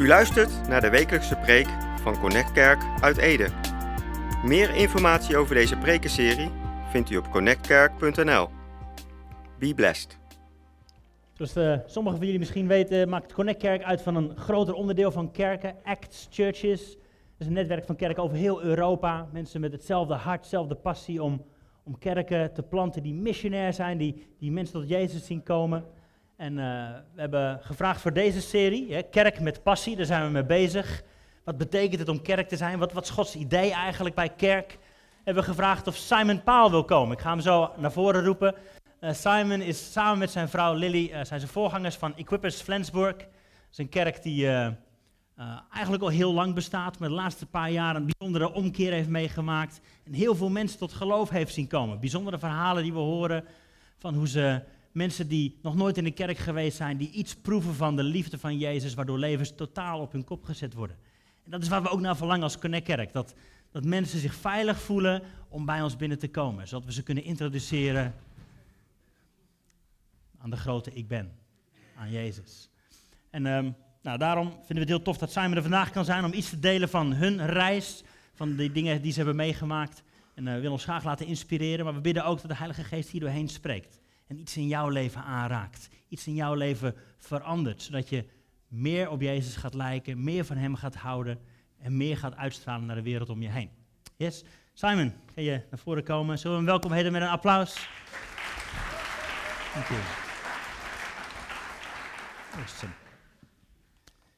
U luistert naar de wekelijkse preek van Connect Kerk uit Ede. Meer informatie over deze prekenserie vindt u op connectkerk.nl. Be blessed. Zoals eh, sommigen van jullie misschien weten, maakt Connect Kerk uit van een groter onderdeel van kerken, Acts Churches. Dat is een netwerk van kerken over heel Europa. Mensen met hetzelfde hart, dezelfde passie om, om kerken te planten die missionair zijn, die, die mensen tot Jezus zien komen. En eh, we hebben gevraagd voor deze serie, hè, Kerk met Passie, daar zijn we mee bezig. Wat betekent het om kerk te zijn? Wat, wat is Gods idee eigenlijk bij kerk? Hebben we gevraagd of Simon Paal wil komen. Ik ga hem zo naar voren roepen. Uh, Simon is samen met zijn vrouw Lily, uh, zijn ze voorgangers van Equippers Flensburg. Dat is een kerk die eigenlijk al heel lang bestaat, maar de laatste paar jaar een bijzondere omkeer heeft meegemaakt. En heel veel mensen tot geloof heeft zien komen. Bijzondere verhalen die we horen van hoe ze mensen die nog nooit in de kerk geweest zijn, die iets proeven van de liefde van Jezus, waardoor levens totaal op hun kop gezet worden. En dat is waar we ook naar verlangen als Connect Kerk. Dat, dat mensen zich veilig voelen om bij ons binnen te komen, zodat we ze kunnen introduceren aan de grote ik ben, aan Jezus. En um, nou, daarom vinden we het heel tof dat Simon er vandaag kan zijn om iets te delen van hun reis, van de dingen die ze hebben meegemaakt. En we willen ons graag laten inspireren, maar we bidden ook dat de Heilige Geest hier doorheen spreekt. En iets in jouw leven aanraakt, iets in jouw leven verandert, zodat je meer op Jezus gaat lijken, meer van Hem gaat houden en meer gaat uitstralen naar de wereld om je heen. Yes, Simon, ga je naar voren komen? Zullen we hem welkom heten met een applaus? Dank je. Awesome.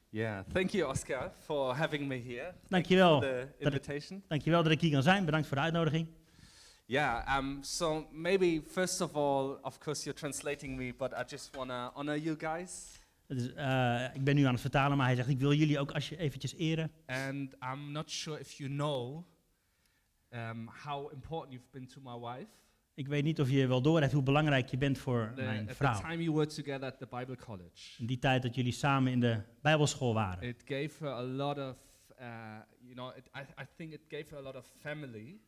Yeah, thank you, Oscar, for having me here. Dankjewel. For the Dat- invitation. Dankjewel dat ik hier kan zijn. Bedankt voor de uitnodiging. Yeah, um, so maybe first of all, of course, you're translating me, but I just want to honor you guys. Is, eh, ik ben nu aan het vertalen, maar hij zegt: Ik wil jullie ook als je eventjes eren. And I'm not sure if you know um, how important you've been to my wife. Ik weet niet of je wel doorhebt hoe belangrijk je bent voor The- mijn at the vrouw. time you were together at the Bible College, In die tijd dat jullie samen in de Bijbelschool waren. it gave her a lot of, uh, you know, it, I, I think it gave her a lot of family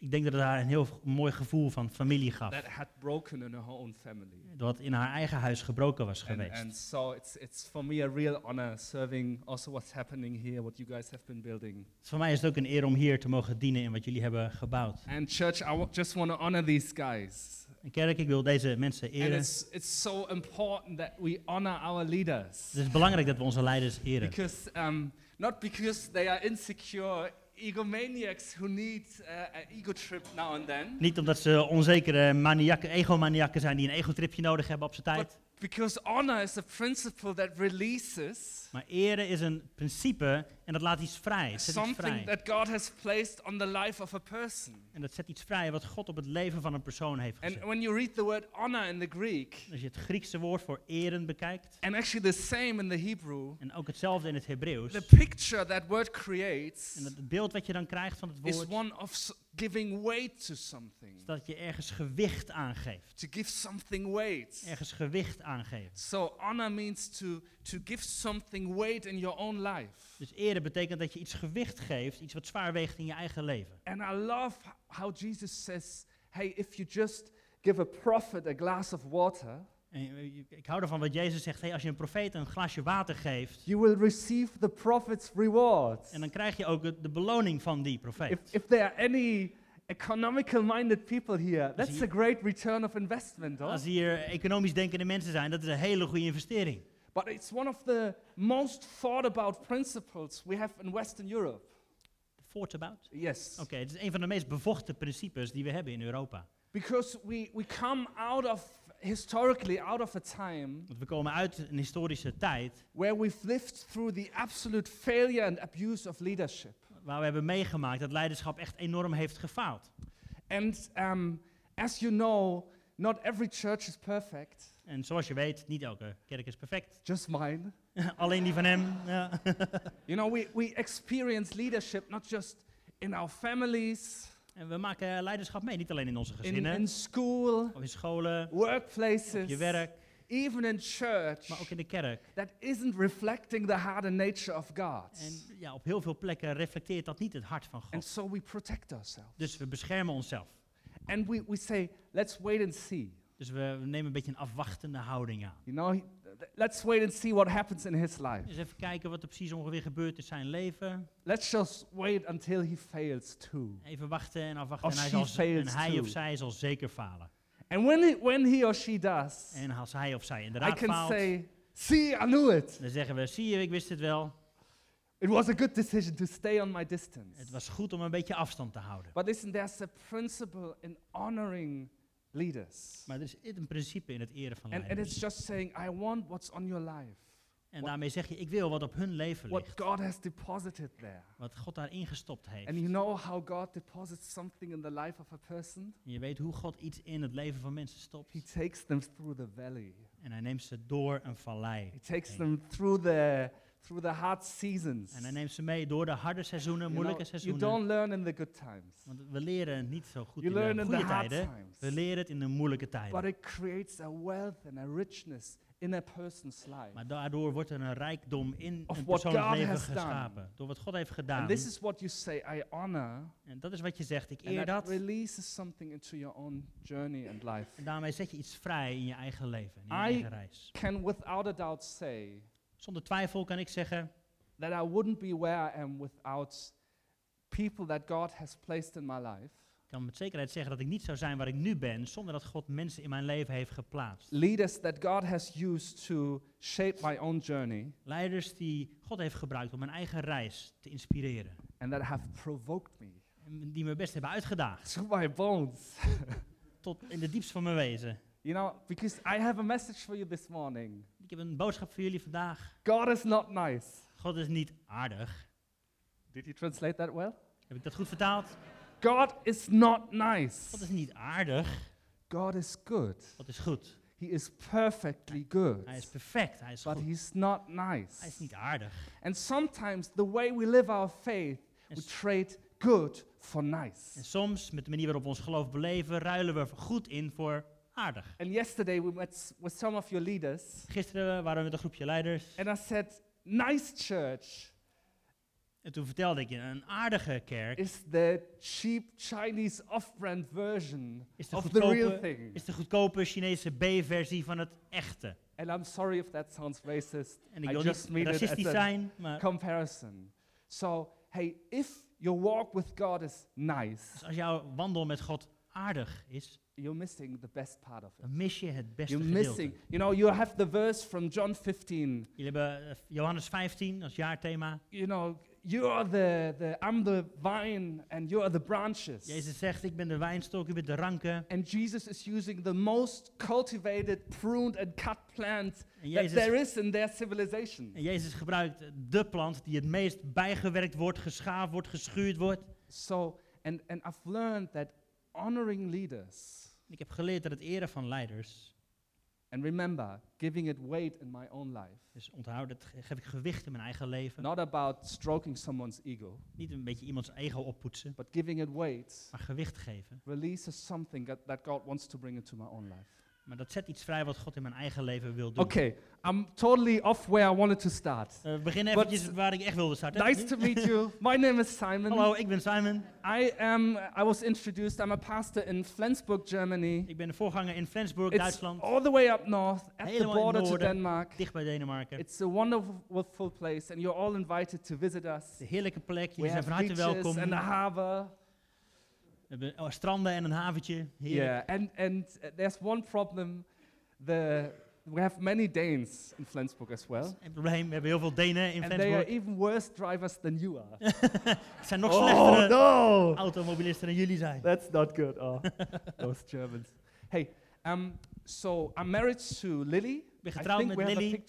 Ik denk dat het haar een heel mooi gevoel van familie gaf. that had broken in her own family. Dat in haar eigen huis gebroken was geweest. and so it's, it's for me a real honor serving also what's happening here, what you guys have been building. Dus voor mij is het ook een eer om hier te mogen dienen in wat jullie hebben gebouwd. And church, I just want to honor these guys. En kerk, ik wil deze mensen And eren. it's, it's so important that we honor our leaders. Het is belangrijk dat we onze leiders eren. Because, um, not because they are insecure egomaniacs who need uh, an ego trip now and then, Niet omdat ze onzekere maniakken, egomaniakken zijn die een egotripje nodig hebben op zijn tijd. Because honor is a principle that releases Maar eren is een principe en dat laat iets vrij. Zet iets something vrij. that God has placed on the life of a person. En dat zet iets vrij wat God op het leven van een persoon heeft And gezet. when you read the word honor in the Greek, Als je het Griekse woord voor eren bekijkt, and actually the same in the Hebrew, en ook hetzelfde in het Hebreeuws, the picture that word creates en het beeld wat je dan krijgt van het is woord, one of giving weight to something. Dat je ergens gewicht aangeeft. To give something weight. Ergens gewicht aangeeft. So honor means to, to give something weight in your own life. Dus eren betekent dat je iets gewicht geeft, iets wat zwaar weegt in je eigen leven. And I love how Jesus says, hey, if you just give a prophet a glass of water, En je- ik hou ervan wat Jezus zegt, hey, als je een profeet een glasje water geeft, you will receive the prophet's reward. en dan krijg je ook de beloning van die If, profeet. if there are any economical minded people here, that's a great return of investment. Huh? Als hier economisch denkende mensen zijn, dat is een hele goede investering. But it's one of the most thought about principles we have in Western Europe. Thoughts about? Yes. Oké, het is een van de meest bevochten principes die we hebben in Europa. Because we, we come out of, historically, out of a time Want we komen uit een historische tijd where we've lived through the absolute failure and abuse of leadership. Waar we hebben meegemaakt dat leiderschap echt enorm heeft gefaald. And um, as you know, not every church is perfect, En zoals je weet, niet elke kerk is perfect. just mine. Alleen die van hem. Ja. You know, we, we experience leadership not just in our families, En we maken leiderschap mee, niet alleen in onze in, gezinnen, in school, of in scholen, workplaces, op je werk, even in church, maar ook in de kerk. that isn't reflecting the and nature of God. En ja, op heel veel plekken reflecteert dat niet het hart van And God. so we protect ourselves. Dus we beschermen onszelf. And we, we say, let's wait and see. Dus we, we nemen een beetje een afwachtende houding aan. You know, let's wait and see what happens in his life. Dus even kijken wat er precies ongeveer gebeurt in zijn leven. Let's just wait until he fails too. Even wachten en afwachten. En hij, zal, en hij of zij zal zeker falen. And when he, when he or she does, En als hij of zij I inderdaad can faalt, say, see, I knew it. dan zeggen we, zie je, ik wist het wel. It was a good decision to stay on my distance. Het was goed om een beetje afstand te houden. But listen, there's a principle in honoring leaders. Maar er is een principe in het eren van And, and it's just saying, I want what's on your life. En daarmee zeg je, ik wil wat op hun leven What ligt. God has deposited there. Wat God daarin gestopt heeft. And you know how God deposits something in the life of a person? En je weet hoe God iets in het leven van mensen stopt. He takes them through the valley. En hij neemt ze door een vallei. He takes heen. them through the through the hard seasons. En hij neemt ze mee door de harde seizoenen, You moeilijke know, you seizoenen. don't learn in the good times. Want we leren niet zo goed You in learn de in the goede hard tijden. times. We leren het in de moeilijke But tijden. it creates a wealth and a richness in a person's life. Maar daardoor wordt er een rijkdom in Of een persoonlijk God leven done. geschapen. Door wat God heeft gedaan. And this is what you say, I honor. En dat is wat je zegt, ik And eer that dat. releases something into your own journey and life. En daarmee zet je iets vrij in je eigen leven, in je I- eigen reis. Can without a doubt say Zonder twijfel kan ik zeggen that I wouldn't be where I am without people that God has placed in my life. Ik kan met zekerheid zeggen dat ik niet zou zijn waar ik nu ben zonder dat God mensen in mijn leven heeft geplaatst. Leaders that God has used to shape my own journey Leiders die God heeft gebruikt om mijn eigen reis te inspireren. and that have provoked me En die me best hebben uitgedaagd. to my bones. Tot in de diepst van mijn wezen. You know, because I have a message for you this morning. Ik heb een boodschap voor jullie vandaag. God is not nice. God is niet aardig. Did you translate that well? Heb ik dat goed vertaald? God is not nice. God is niet aardig. God is good. God is goed. He is perfectly good. Hij is perfect. Hij is But goed. he's not nice. Hij is niet aardig. And sometimes the way we live our faith, En, we trade good for en nice. soms, met de manier waarop we ons geloof beleven, ruilen we goed in voor aardig. And yesterday we met with some of your leaders, Gisteren waren we met een groepje leiders. and I said, Nice church En toen vertelde ik je, een aardige kerk is the cheap Chinese off brand version is de, of the real thing. is de goedkope Chinese B-versie van het echte. And I'm sorry if that sounds racist. En ik I wil just niet racistisch zijn, maar comparison. So, hey, if your walk with God is nice, dus als jouw wandel met God aardig is, you're missing the best part of it. dan mis je het beste You're gedeelte. missing. You know, you have the verse from John 15. Jullie hebben eh, Johannes 15 als jaarthema. You know, you are the, the I'm the vine and you are the branches. Jezus zegt, ik ben de wijnstok, u bent de ranken. And Jesus is using the most cultivated, pruned, and cut plant En that Jezus, there is in their civilization. en Jezus gebruikt de plant die het meest bijgewerkt wordt, geschaafd wordt, geschuurd wordt. So, and, and I've learned that honoring leaders, Ik heb geleerd dat het eren van leiders, and remember, giving it weight in my own life, dus onthoud, dat ge- geef ik gewicht in mijn eigen leven. not about stroking someone's ego, Niet een beetje iemands ego oppoetsen, but giving it weight maar gewicht geven. releases something that, that God wants to bring into my own life. Maar dat zet iets vrij wat God in mijn eigen leven wil doen. Okay, I'm totally off where I wanted to start. Eh, we beginnen But- waar ik echt wilde starten. Nice to meet you. My name is Simon. Hallo, ik ben Simon. I am. I was introduced. I'm a pastor in Flensburg, Germany. Ik ben de voorganger in Flensburg, It's Duitsland. all the way up north, at the Helemaal border to. Denmark. Dicht bij Denemarken. It's a wonderful place, and you're all invited to visit us. De heerlijke plek. Jullie zijn van harte welkom. and a harbor. We hebben oh, stranden en een haventje. Heerlijk. Yeah, and and uh, there's one problem. The we have many Danes in Flensburg as well, Geen probleem, we hebben heel veel Denen in and they are Flensburg. even worse drivers than you are. Het zijn nog oh slechtere no! automobilisten dan jullie zijn. That's not good. Oh, those Germans. Hey, um, so I'm married to Lily. Ik ben I getrouwd think met we have a Lily.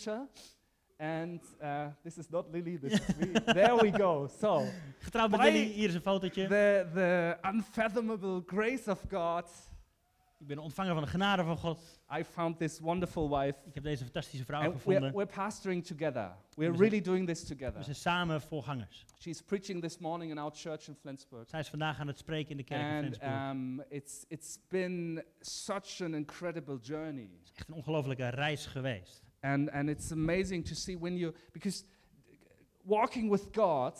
And uh, this is not Lily, this is me. there we go. So, Getrouwd met Lily, hier is een fotootje. the, the unfathomable grace of God, Ik ben ontvanger van de genade van God. I found this wonderful wife. Ik heb deze fantastische vrouw And we're, gevonden. we're pastoring together. We're We zijn- really doing this together. We zijn samen voorgangers. She's preaching this morning in our church in Flensburg. Zij is vandaag aan het spreken in de kerk in And Flensburg. um, it's, it's been such an incredible journey. Het is echt een ongelofelijke reis geweest. And, and it's amazing to see when you, because walking with God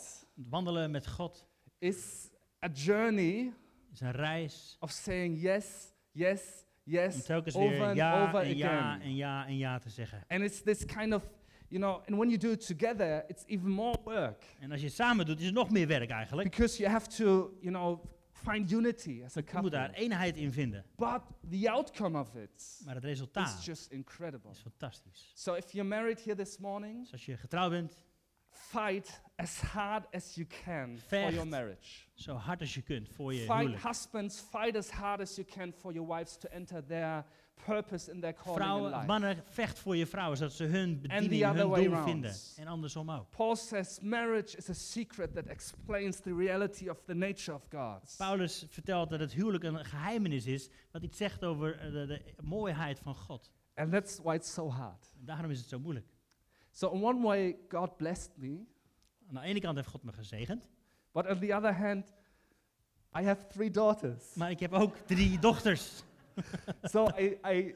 wandelen met God is a journey is een reis of saying yes, yes, Om yes telkens over weer and ja over en ja again. en ja en ja te zeggen. And it's this kind of, you know, and when you do it together, it's even more work En als je het samen doet, is het nog meer werk eigenlijk. because you have to, you know, find unity as a couple. Je moet daar eenheid in vinden. But the outcome of it Maar het is resultaat just incredible. is fantastisch. So if you're married here this morning, Dus als je getrouwd bent, fight as hard as you can for your marriage. zo hard als je kunt voor je Fight huwelijk. husbands, fight as hard as you can for your wives to enter their purpose in their calling in Vrouwen, life. mannen, vecht voor je vrouwen, zodat ze hun bediening, hun doel vinden. En andersom ook. Paul says marriage is a secret that explains the reality of the nature of God. Paulus vertelt dat het huwelijk een geheimenis is, wat iets zegt over eh, de, de mooiheid van God. And that's why it's so hard. En daarom is het zo moeilijk. So, in one way, God blessed me, Aan de ene kant heeft God me gezegend, but on the other hand, I have three daughters. maar ik heb ook drie dochters. so, I, I,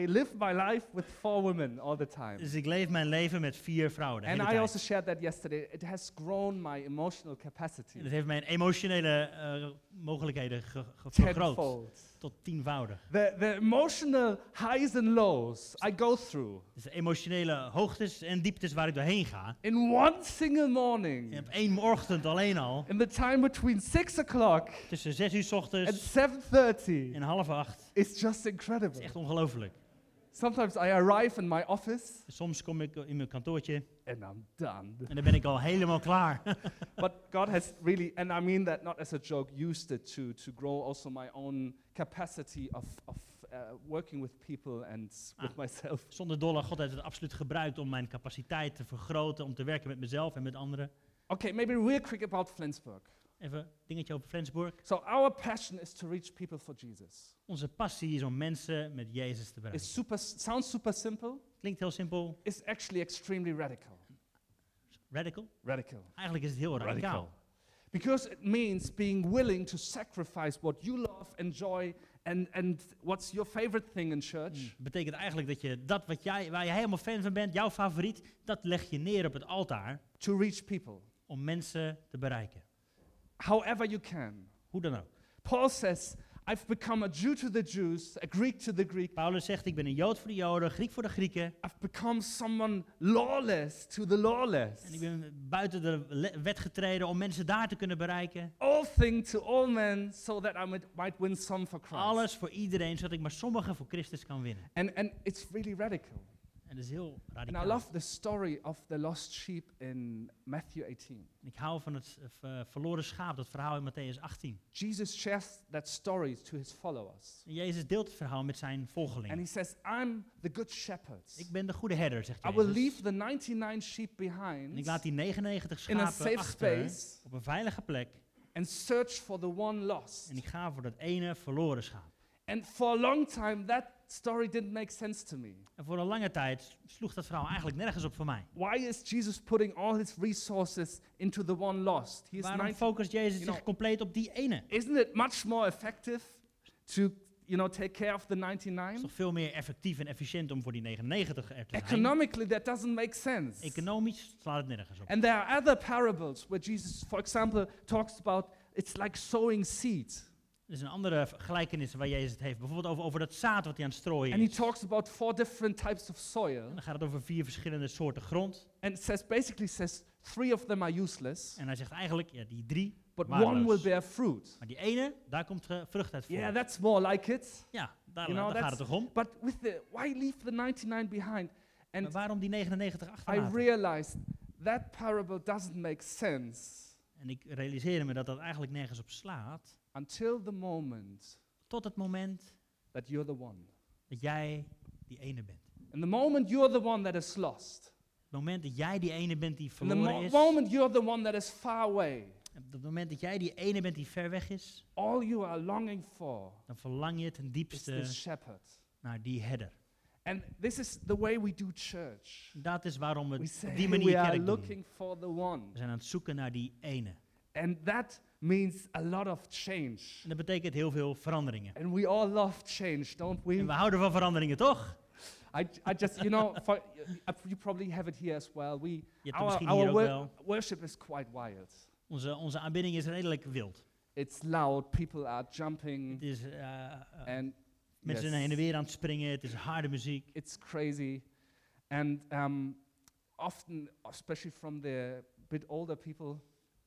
I live my life with four women all the time. Dus ik leef mijn leven met vier vrouwen de And hele I tijd. also shared that yesterday. It has grown my emotional capacity En dat heeft mijn emotionele eh, mogelijkheden ge- ge- vergroot. tenfold. Tot tienvoudig. The, the emotional highs and lows I go through Dus de emotionele hoogtes en dieptes waar ik doorheen ga. in one single morning, En op één ochtend alleen al, in the time between 6 o'clock tussen zes uur 's and ochtends 7.30, en half acht. Is just Het incredible. is echt ongelooflijk. Sometimes I arrive in my office Soms kom ik in mijn kantoortje and I'm done. en dan ben ik al helemaal klaar. but God has really, and I mean that not as a joke, used it to, to grow also my own capacity of, of uh, working with people and with Ah. myself. Zonder dolle, God heeft het absoluut gebruikt om mijn capaciteit te vergroten, om te werken met mezelf en met anderen. Okay, maybe real quick about Flensburg. Even een dingetje over Flensburg. So our passion is to reach people for Jesus. Onze passie is om mensen met Jezus te bereiken. It's super, sounds super simple. Klinkt heel simpel, It's actually extremely radical. radical. Radical. Eigenlijk is het heel radicaal. Because it means being willing to sacrifice what you love, enjoy, and, and what's your favorite thing in church. Mm. betekent eigenlijk dat je dat wat jij, waar je helemaal fan van bent, jouw favoriet, dat leg je neer op het altaar to reach people, om mensen te bereiken. However you can. Hoe dan ook. Paul says, I've become a Jew to the Jews, a Greek to the Greek. Paulus zegt, ik ben een Jood voor de Joden, Griek voor de Grieken. I've become someone lawless to the lawless. En ik ben buiten de wet getreden om mensen daar te kunnen bereiken. All things to all men, so that I might win some for Christ. Alles voor iedereen, zodat ik maar sommigen voor Christus kan winnen. And, and it's really radical. En dat is heel And I radicaal. love the story of the lost sheep in Matthew 18. En ik hou van het eh, verloren schaap, dat verhaal in Matthäus 18. Jesus shares that story to his followers. En Jezus deelt het verhaal met zijn And volgelingen. he says, I'm the good shepherd. Ik ben de goede herder, zegt I will Jezus. leave the 99 sheep En behind ik laat die 99 in a schapen safe achter space op een veilige plek. and search for the one lost. En ik ga voor dat ene verloren schaap. And for a long time, that story didn't make sense to me. En voor een lange tijd sloeg dat verhaal eigenlijk nergens op voor mij. Why is Jesus putting all his resources into the one lost? He is Waarom 90. focust Jezus you zich know- compleet op die ene? Isn't it much more effective to, you know, take care of the Het is 99? toch veel meer effectief en efficiënt om voor die 99 er te zijn. Economically, that doesn't make sense. Economisch slaat het nergens op. And there are other parables where Jesus, for example, talks about it's like sowing seed. Er is een andere gelijkenis waar Jezus het heeft. Bijvoorbeeld over, over dat zaad wat hij aan het strooien And he talks about four different types of En soil. dan gaat het over vier verschillende soorten grond. And it says basically says three of them are useless, En hij zegt eigenlijk, ja, die drie, but waardeloos. one will bear fruit. Maar die ene, daar komt eh, vrucht uit voort. Yeah, that's more like it. ja, daar, You know, daar gaat het that's- toch om? But with the why leave the 99 behind? Maar And waarom die 99 I achterlaten? realized that parable doesn't make sense En ik realiseerde me dat dat eigenlijk nergens op slaat. Until the moment Tot het moment that you're the one. dat jij die ene bent. And the moment you're the one that is lost. Het moment dat jij die ene bent die And the verloren mo- is. moment you're the one that is far away. Op het moment dat jij die ene bent die ver weg is. All you are longing for Dan verlang je ten is diepste this shepherd. naar die herder. And this is the way we do church. Dat is waarom we We op say die we manier are kerk doen. looking for the one. We zijn aan het zoeken naar die ene. And that means a lot of change. En dat betekent heel veel veranderingen. And we all love change, don't En we? we houden van veranderingen, toch? I, I just, you know, for, you probably have it here as well. We, Je hebt het our wor- worship is quite wild. Onze, onze aanbidding is redelijk wild. It's loud, people are jumping, Het is and Mensen Yes. heen en weer aan het springen, het is harde muziek. It's crazy. And um, often, especially from the bit older people,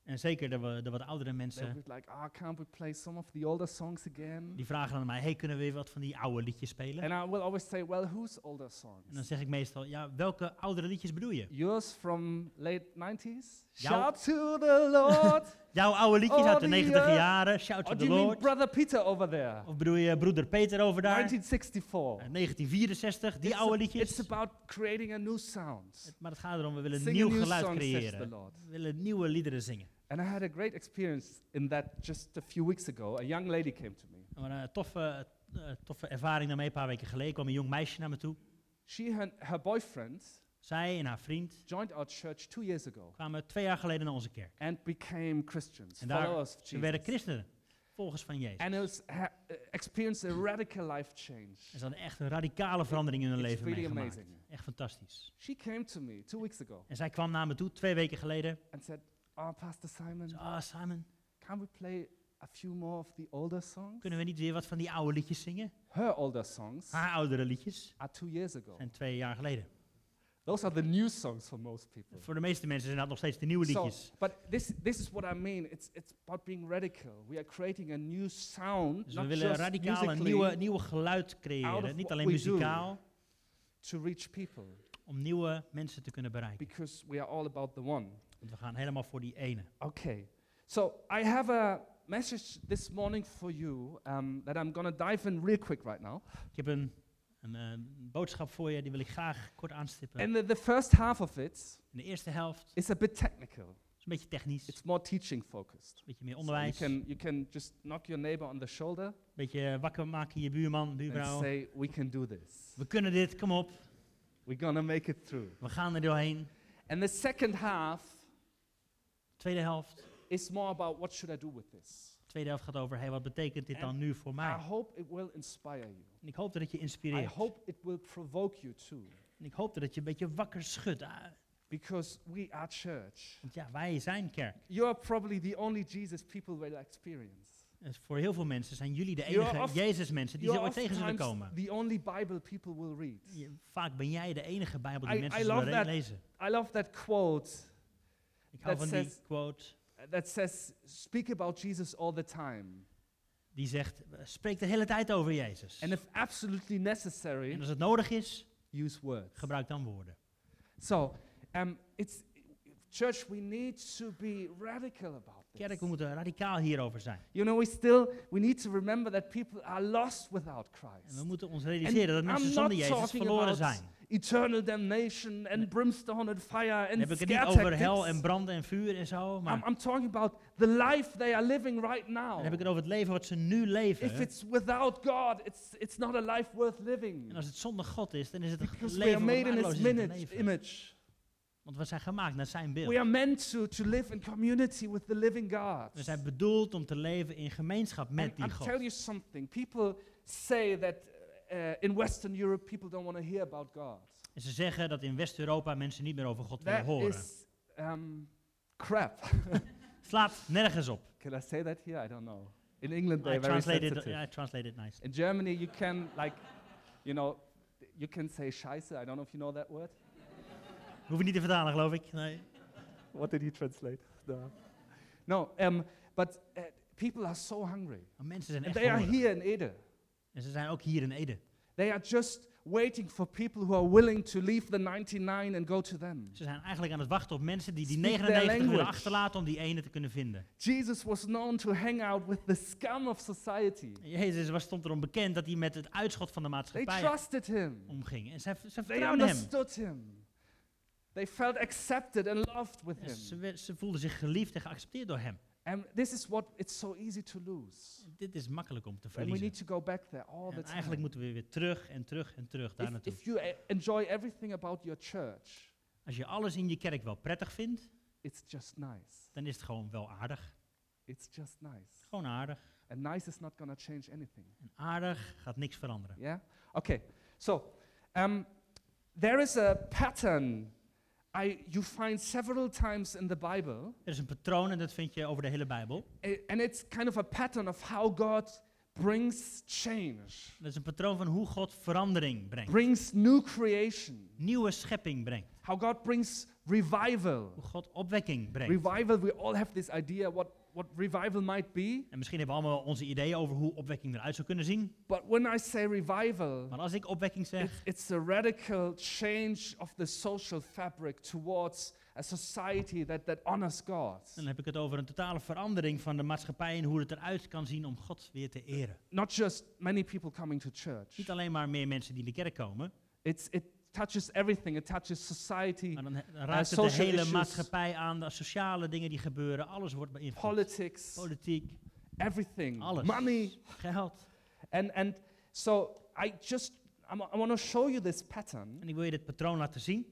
En zeker de, de wat oudere mensen, be like, oh, can't we play some of the older songs again? die vragen aan mij, hey, kunnen we weer wat van die oude liedjes spelen? And I will always say, well, whose older songs? En dan zeg ik meestal, ja, welke oudere liedjes bedoel je? Yours from late 90s? Jouw- Shout to the Lord. Jouw oude liedjes Oh, uit de die, 90 eh, jaren, Shout to the mean Lord. Brother Peter over there? Of bedoel je broeder Peter over daar? 1964. Eh, 1964, die It's oude a- liedjes. It's about creating a new sound. Maar het gaat erom, we willen een Sing nieuw geluid creëren. Lord. We willen nieuwe liederen zingen. And I had a great experience in that just a few weeks ago. A young lady came to me. Maar een toffe, eh, toffe ervaring daarmee. Een paar weken geleden kwam een jong meisje naar me toe. She and her boyfriend Zij en haar vriend joined our church two years ago kwamen twee jaar geleden naar onze kerk. and became Christians, En daar- followers of Ze werden christenen, volgers van Jezus. And it was, uh, experienced a radical life change. En ze hadden echt een radicale verandering in hun It's leven really meegemaakt. amazing. Echt fantastisch. She came to me two weeks ago En zij kwam naar me toe, twee weken geleden. and said, Oh, Pastor Simon, ah Simon, can we play a few more of the older songs? kunnen we niet weer wat van die oude liedjes zingen? Her older songs Haar oudere liedjes are two years ago. zijn twee jaar geleden. Those are the new songs for most people. Voor de meeste mensen zijn dat nog steeds de nieuwe So, liedjes. but this, this is what I mean. It's, it's about being radical. We are creating a new sound, Dus we willen radicaal een nieuwe, nieuwe geluid creëren. Niet alleen muzikaal, to reach people om nieuwe mensen te kunnen bereiken. because we are all about the one. Want we gaan helemaal voor die ene. Okay. So I have a message this morning for you um, that I'm going to dive in real quick right now. Ik heb een, een, eh, boodschap voor je, die wil ik graag kort aanstippen. And the, the first half of it In de eerste helft is a bit technical. is een beetje technisch, It's more teaching focused. een beetje meer So onderwijs. you Een can you can just knock your neighbor on the shoulder beetje wakker maken je buurman, and buurvrouw. say, "We can do this. We kunnen dit, kom op. We're gonna make it through." We gaan er doorheen. And the second half Tweede helft. is more about what should I do with this. Tweede helft gaat over, hey, wat betekent dit En dan nu voor I mij? hope it will inspire you. En ik hoop dat het je I inspireert. hope it will provoke you too, En ik hoop dat het je een beetje wakker schudt. Ah, because we are church. Want ja, wij zijn kerk. You are probably the only Jesus people will experience. En voor heel veel mensen zijn jullie de enige Jezus-mensen die ze ooit tegen zullen komen. the only Bible people will read. Je- vaak ben jij de enige Bijbel die I- mensen I zullen re- that. lezen. I love that quote Ik hou that van die says- quote that says, "Speak about Jesus all the time, die zegt, spreek de hele tijd over Jezus. and if absolutely necessary, En als het nodig is, use words." gebruik dan woorden. So, um, it's church. We need to be radical about this. Kerk, we moeten radicaal hierover zijn. You know, we still we need to remember that people are lost without En we Christ. moeten ons realiseren dat I'm mensen zonder Jezus verloren zijn. Eternal damnation and brimstone and fire and heb ik het niet over hel en branden en vuur en zo, maar I'm, I'm talking about the life they are living right now. dan heb ik het over het leven wat ze nu If leven. it's without God, it's it's not a life worth living. En als het zonder God is, dan is het een Because we leven are wat made in His image. Want we zijn gemaakt naar zijn beeld. We are meant to, to live in community with the living God. We zijn bedoeld om te leven in gemeenschap met And die I'll God. tell you something. People say that uh, in Western Europe people don't want to hear about God. En ze zeggen dat in West-Europa mensen niet meer over God willen That horen. is um, crap. Slaat nergens op. Can I say that here? I don't know. In England I they're very translated, I translated nice. In Germany you can like, you know, you can say Scheiße. I don't know if you know that word. Hoef je niet te vertalen, geloof ik. Nee. What did he translate? No. No. Um, but uh, people are so hungry, Maar mensen zijn echt they are here in Ede. En ze zijn ook hier in Ede. They are just waiting for people who are willing to leave the 99 and go to them. Ze zijn eigenlijk aan het wachten op mensen die die Speak their 99 willen achterlaten om die ene te kunnen vinden. Jesus was known to hang out with the scum of society. Jezus was, stond erom bekend dat hij met het uitschot van de They maatschappij trusted him. omging. En ze, ze They vertrouwden hem. him. They felt accepted and loved with Ze, him. we- ze voelden zich geliefd en geaccepteerd door hem. And this is what it's so easy to lose. Dit is makkelijk om te And we verliezen. need to go back there all the time. eigenlijk moeten we weer terug en terug en terug daar If, naartoe. if you e- enjoy everything about your church, Als je alles in je kerk wel prettig vindt, it's just nice. dan is het gewoon wel aardig. It's just nice. Gewoon aardig. And nice is not going to change anything. En aardig gaat niks veranderen. Yeah? Okay. So, um, there is a pattern I, you find several times in the Bible, Er is een patroon en dat vind je over de hele Bijbel. and it's kind of a pattern of how God brings change, Dat is een patroon van hoe God verandering brengt. brings new creation, Nieuwe schepping brengt. how God brings revival. Hoe God opwekking brengt. Revival, we all have this idea what, what revival might be. En misschien hebben we allemaal onze ideeën over hoe opwekking eruit zou kunnen zien. But when I say revival, Maar als ik opwekking it, zeg, it's a radical change of the social fabric towards a society that, that honors God. dan heb ik het over een totale verandering van de maatschappij en hoe het eruit kan zien om God weer te eren. Not just many people coming to church. Niet alleen maar meer mensen die in de kerk komen, It's, it touches everything. It touches society, maar dan, dan raakt het de hele issues. maatschappij aan, de sociale dingen die gebeuren, alles wordt beïnvloed. politics, Politiek, everything, alles. money. Geld. And, and so I just, I'm, I want to show you this pattern En ik wil je dit patroon laten zien.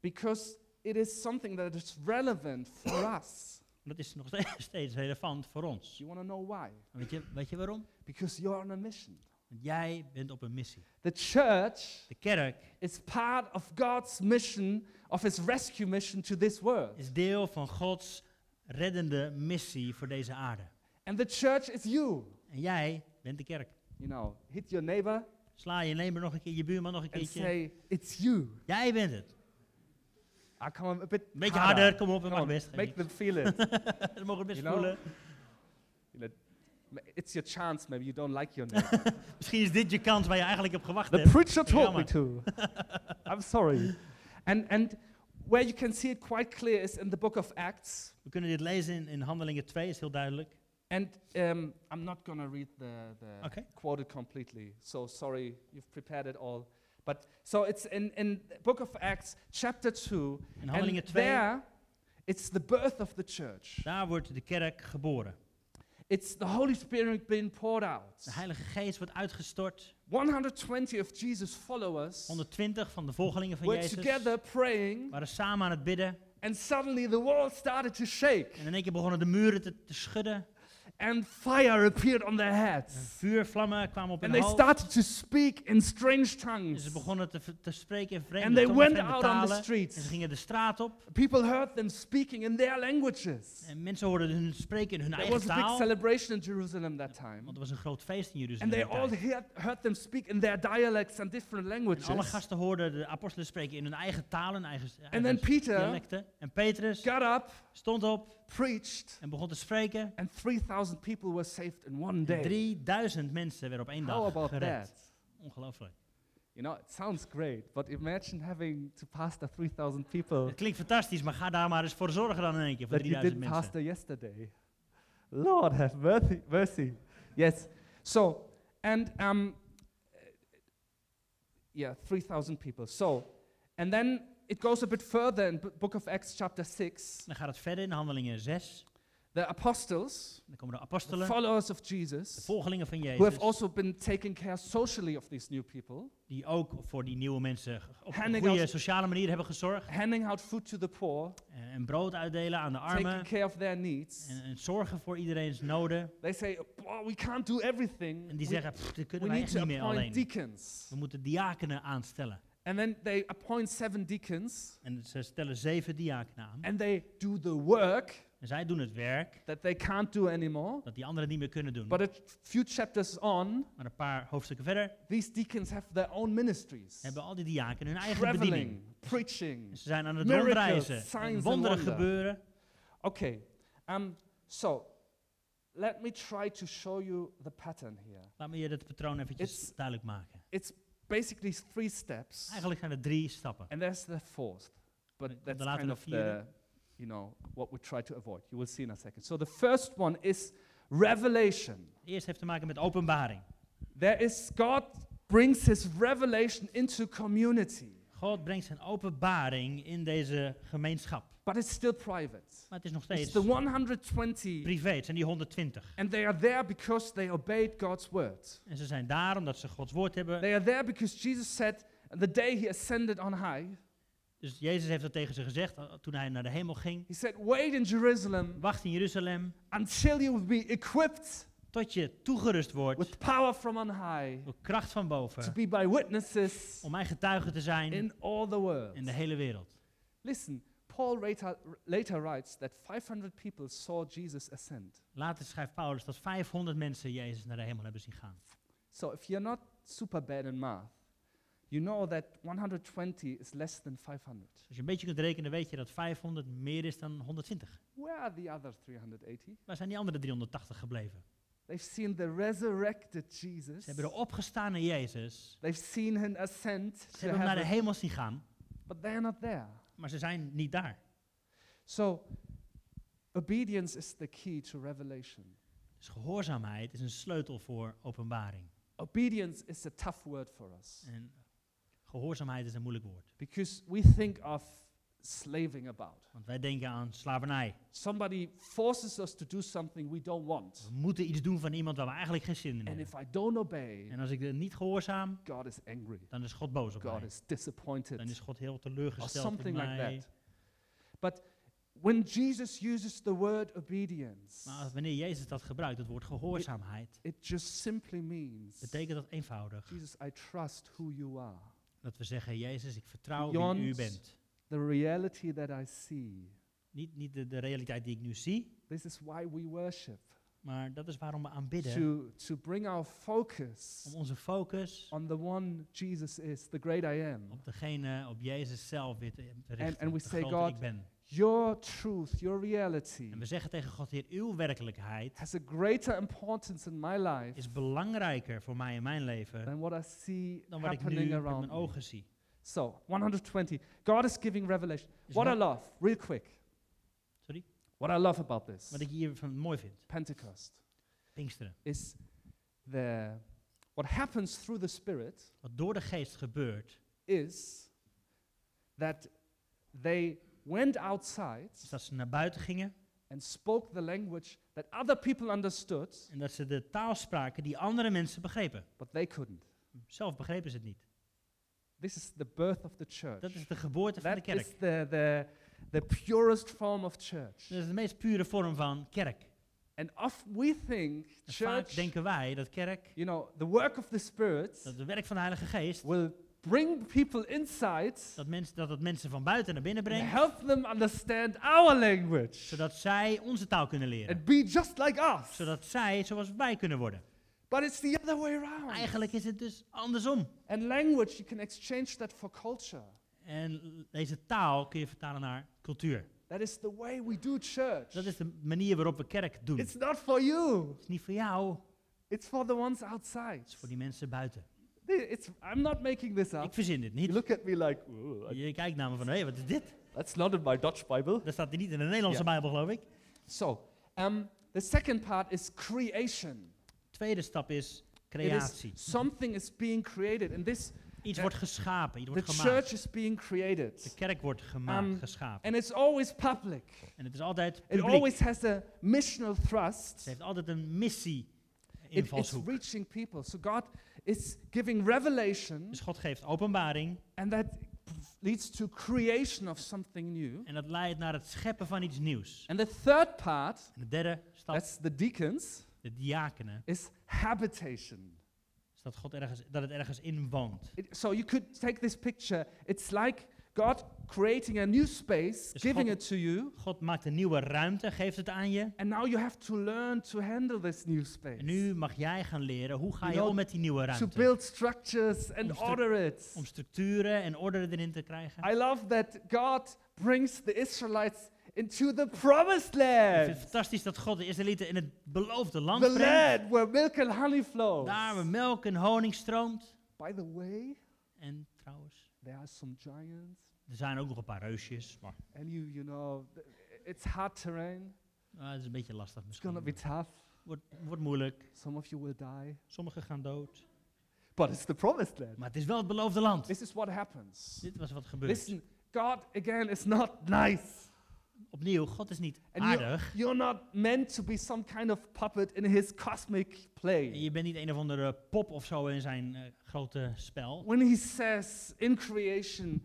because it is something that is relevant for us. Dat is nog steeds, steeds relevant voor ons. You want to know why? Weet je, weet je waarom? Because you're on a mission. Want jij bent op een missie. The church De kerk is part of God's mission, of his rescue mission to this world. is deel van Gods reddende missie voor deze aarde. And the church is you. En jij bent de kerk. You know, hit your neighbor Sla je nemer nog een keer, je buurman nog een and keertje. say, It's you. Jij bent het. I come a Een beetje harder. harder, kom op, dat mag best. Make them feel it. Ze mogen het best You know? voelen. It's your chance, maybe you don't like your neighbor. Misschien is dit je kans waar je eigenlijk op gewacht the hebt. preacher told me to. I'm sorry. And, and where you can see it quite clear is in the book of Acts. We kunnen dit lezen in, in Handelingen 2, is heel duidelijk. And um, I'm not going to read the, the Okay. quoted completely. So sorry, you've prepared it all. But so it's in, in the book of Acts, chapter 2. In Handelingen and 2, there, it's the birth of the church. daar wordt de kerk geboren. It's the Holy Spirit being poured out. De Heilige Geest wordt uitgestort. 120 of Jesus' followers 120 van de volgelingen van were Jezus together praying, waren samen aan het bidden. and suddenly the world started to shake, En in één keer begonnen de muren te, te schudden. And fire appeared on their En heads. vuurvlammen kwamen op And hun they hoofd. started to speak in strange En ze tongues. begonnen te, te spreken in vreemde, And they tongen, went out on the talen. En streets. ze gingen de straat op. People heard them speaking in their languages. En mensen hoorden hun spreken in hun There eigen was a big celebration in Jerusalem that time. Want er was een groot feest in And Jeruzalem. they die all heard, heard them speak in their dialects and different En alle languages. gasten hoorden de apostelen spreken in hun eigen taal, hun eigen, And eigen then Peter dialecten. En Petrus got up, stond op preached, en begon te spreken. and 3,000 people were saved in one En day. 3000 mensen werden op één How dag about gered. that? Ongelooflijk. You know, it sounds great, but imagine having to pastor 3,000 people Het klinkt fantastisch, maar ga daar maar eens voor zorgen dan in één keer, voor that you 3000 didn't mensen. pastor yesterday. Lord have mercy. mercy. Yes. So, and um, yeah, 3,000 people. So, and then it goes a bit further in book of Acts chapter 6. Dan gaat het verder in Handelingen 6. The apostles, Dan komen de the apostelen, followers of de Jesus, volgelingen van who have Jezus, also been taking care socially of these new people, die ook voor die nieuwe mensen op een goede sociale manier hebben gezorgd. handing out food to the poor, En, en brood uitdelen aan de taking armen. care of their needs. En, en zorgen voor iedereen's noden. They say, "Oh, we can't do everything. En die We- zeggen, "Pff, dit we kunnen wij echt niet meer alleen. deacons. We moeten diakenen aanstellen. And then they appoint seven deacons, En ze stellen zeven diakenen aan. and they do the work En zij doen het werk that they can't do anymore. dat die anderen niet meer kunnen doen. But a few chapters on, Maar een paar hoofdstukken verder these deacons have their own ministries. hebben al die diakenen hun eigen bediening. Traveling, preaching. En ze zijn aan het Miracles, rondreizen. signs wonderen wonder. gebeuren. Okay, um, so let me try to show you the pattern here. Laat me je dit patroon eventjes It's- duidelijk maken. It's basically three steps, Eigenlijk zijn er drie stappen. and there's the fourth. But de that's latere kind of the, you know, what we try to avoid. You will see in a second. So the first one is revelation. Eerst heeft te maken met openbaring. There is God brings His revelation into community, God brengt zijn openbaring in deze gemeenschap. but it's still private. Maar het is nog It's steeds the 120, privé. Het zijn die 120. and they are there because they obeyed God's word. En ze zijn daar omdat ze Gods woord hebben. They are there because Jesus said, the day He ascended on high, Dus Jezus heeft dat tegen ze gezegd uh, toen hij naar de hemel ging. He said, Wait in Jerusalem Wacht in Jeruzalem until you will be equipped tot je toegerust wordt with power from on high door kracht van to boven. be by witnesses Om mijn getuige te zijn in all the world. in de hele wereld. Listen, Paul later, later writes that 500 people saw Jesus ascend. Later schrijft Paulus dat 500 mensen Jezus naar de hemel hebben zien gaan. So if you're not super bad in math, you know that 120 is less than 500. Dus als je een beetje kunt rekenen, weet je dat 500 meer is dan 120. Where are the other 380? Waar zijn die andere 380 gebleven? They've seen the resurrected Jesus. Ze hebben de opgestane Jezus. They've seen him ascend Ze hebben hem naar de hemel zien gaan, but they're not there. maar ze zijn niet daar. So obedience is the key to revelation. Dus gehoorzaamheid is een sleutel voor openbaring. Obedience is a tough word for us En gehoorzaamheid is een moeilijk woord. because we think of slaving about. Want wij denken aan slavernij. Somebody forces us to do something we don't want. We moeten iets doen van iemand waar we eigenlijk geen zin in And hebben. if I don't obey, En als ik er niet gehoorzaam, God is angry. dan is God boos op God mij. is disappointed. Dan is God heel Or teleurgesteld in something like mij. that. But when Jesus uses the word obedience, Maar wanneer Jezus dat gebruikt, het woord gehoorzaamheid, it just simply means betekent dat eenvoudig. Jesus, I trust who you are. Dat we zeggen, Jezus, ik vertrouw Beyond wie u bent. The reality that I see. Niet, niet de, de realiteit die ik nu zie, This is why we worship. maar dat is waarom we aanbidden. To, to bring our focus Om onze focus on the one Jesus is, the great I am. op degene, op Jezus zelf weer te, te richten. and we de say, God, ik ben. Your truth, your reality En we zeggen tegen God, Heer, uw werkelijkheid has a greater importance in my life is belangrijker voor mij in mijn leven than what I see dan wat ik nu around mijn ogen zie. So, 120. God is giving revelation. Dus What I love, real quick. Sorry? What I love about this, Wat ik hiervan mooi vind, Pentecost, Pinksteren. is the what happens through the Spirit Wat door de geest gebeurt, is that they went outside dat ze naar buiten gingen and spoke the language that other people understood, en dat ze de taal spraken die andere mensen begrepen. but they couldn't. Zelf begrepen ze het niet. This is the birth of the church. Dat is de geboorte van de That is kerk. the, the, the purest form of church. Dat is de meest pure vorm van kerk. And of we think En vaak church, denken wij dat kerk, you know, the work of the Spirit dat het werk van de Heilige Geest, will bring people inside dat, mensen, dat het mensen van buiten naar binnen brengt, help them understand our language zodat zij onze taal kunnen leren. and be just like us. Zodat zij zoals wij kunnen worden. But it's the other way around. Eigenlijk is het dus andersom. And language, you can exchange that for culture. En deze taal kun je vertalen naar cultuur. That is the way we do church. Dat is de manier waarop we kerk doen. Het It's not for you. is niet voor jou, It's for the ones outside. het is voor die mensen buiten. It's, I'm not making this Ik up. verzin dit You niet. look at me like, "Ooh, I- Je kijkt naar me van, hé, wat is dit? that's not in my Dutch Bible. Dat staat hier niet in de Nederlandse Ja. Bijbel, geloof ik. So, um, the second part is creation. Tweede stap is It creatie. is something is being created, and this Iets the- wordt geschapen, iets the wordt gemaakt. church is being De created, kerk wordt gemaakt, Um, geschapen. and it's always public. En het is altijd It publiek. always has a missional Het thrust. heeft altijd een missie It- it's reaching people. So God is giving revelation, Dus God geeft openbaring and that leads to creation of something new. en dat leidt naar het scheppen van iets nieuws. And the third part, En de derde stap, that's the deacons, de diakenen, is habitation. is dat, God ergens, dat het ergens in woont. It- so you could take this picture. It's like God creating a new space, Dus giving God- it to you, God maakt een nieuwe ruimte, geeft het aan je. and now you have to learn to handle this new space. En nu mag jij gaan leren, hoe ga You je know, om met die nieuwe to ruimte? build structures and stru- order it. Om structuren en orde erin te krijgen. I love that God brings the Israelites into the promised Ik vind land, het fantastisch dat God de Israëlieten in het beloofde land the brengt. land where milk and honey flows. Daar waar melk en honing stroomt. By the way, En trouwens, there are some giants, er zijn ook nog een paar reusjes. Maar and you, you know, it's hard terrain. ah, het is een beetje lastig It's gonna misschien. be tough. Wordt, wordt moeilijk. Some of you will die, Sommigen gaan dood. but it's the promised land. Maar het is wel het beloofde land. This is what happens. Dit was wat gebeurt. Listen, God again is not nice. Opnieuw, God is niet And aardig. you're not meant to be some kind of puppet in his cosmic En play. je bent niet een of andere pop of zo in zijn eh, grote spel. When he says in creation,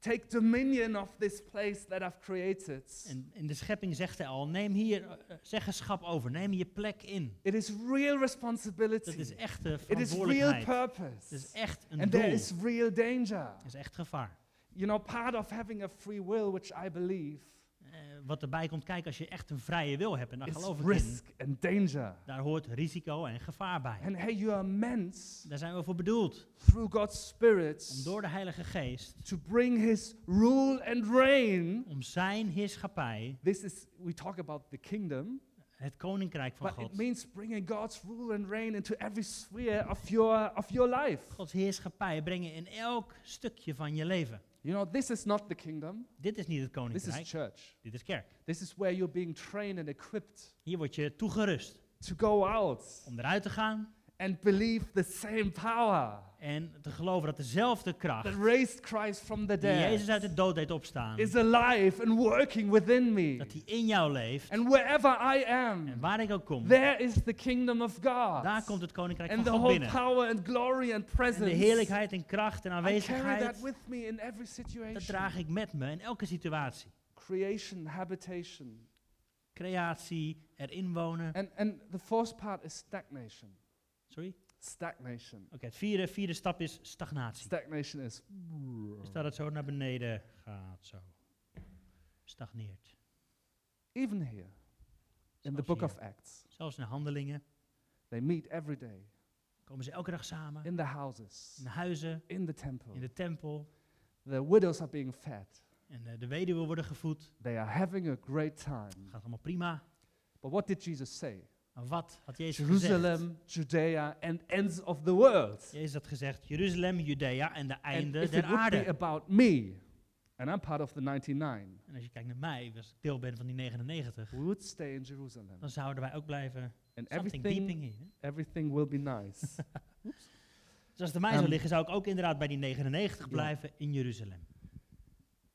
take dominion of this place that I've created, En in de schepping zegt hij al, neem hier eh, zeggenschap over. Neem je plek in. it is real responsibility. Dat is echte It is real verantwoordelijkheid. purpose. Het is echt een and doel. there is real danger. Het is echt gevaar. You know, part of having a free will, which I believe, Eh, wat erbij komt kijken als je echt een vrije wil hebt, en daar geloof ik in, risk and danger. daar hoort risico en gevaar bij. And hey, you are meant Daar zijn we voor bedoeld, through God's Spirit om door de Heilige Geest, to bring His rule and reign. om zijn heerschappij, This is, we talk about the kingdom, het koninkrijk van but it God, means bringing God's rule and reign into every sphere of your, of your life. Gods heerschappij brengen in elk stukje van je leven. You know, this is not the kingdom, Dit is niet het this koninkrijk, is church. dit is kerk. This is where you're being trained and equipped Hier word je toegerust to go out om eruit te gaan and believe the same power en te geloven dat dezelfde kracht that raised Christ from the die Jezus uit dead de dood deed opstaan, is alive and working within me. dat die in jou leeft. And wherever I En am, waar ik ook kom, there is the kingdom of God. daar komt het koninkrijk And van the God whole binnen. power and glory and En presence. de heerlijkheid en kracht en I carry that aanwezigheid, with me in every dat situation. draag ik met me in elke situatie. Creation, habitation. Creatie, erin wonen. And, and the fourth part is stagnation. Sorry? Stagnation. Oké, het vierde, vierde stap is stagnatie. Stagnation is. Is dat het zo naar beneden gaat, zo. Stagneert. Even here, in the book hier. of Acts, Zelfs in de handelingen they meet every day komen ze elke dag samen. in the houses, In de huizen, in the temple. in de tempel. The widows are being fed. En eh, de weduwen worden gevoed. They are having a great time. Gaat allemaal prima. But what did Jesus say? Maar wat had Jezus gezegd? Jerusalem, Judea, and ends of the world. Jezus had gezegd, Jeruzalem, Judea en de And einde if der it would be aarde. about me, and I'm part of the 99, En als je kijkt naar mij, als ik deel ben van die 99, we would stay in Jerusalem. dan zouden wij ook blijven And something everything, here. everything will be nice. Dus als aan mij zou Ehm, liggen, zou ik ook inderdaad bij die 99 ja. blijven in Jeruzalem.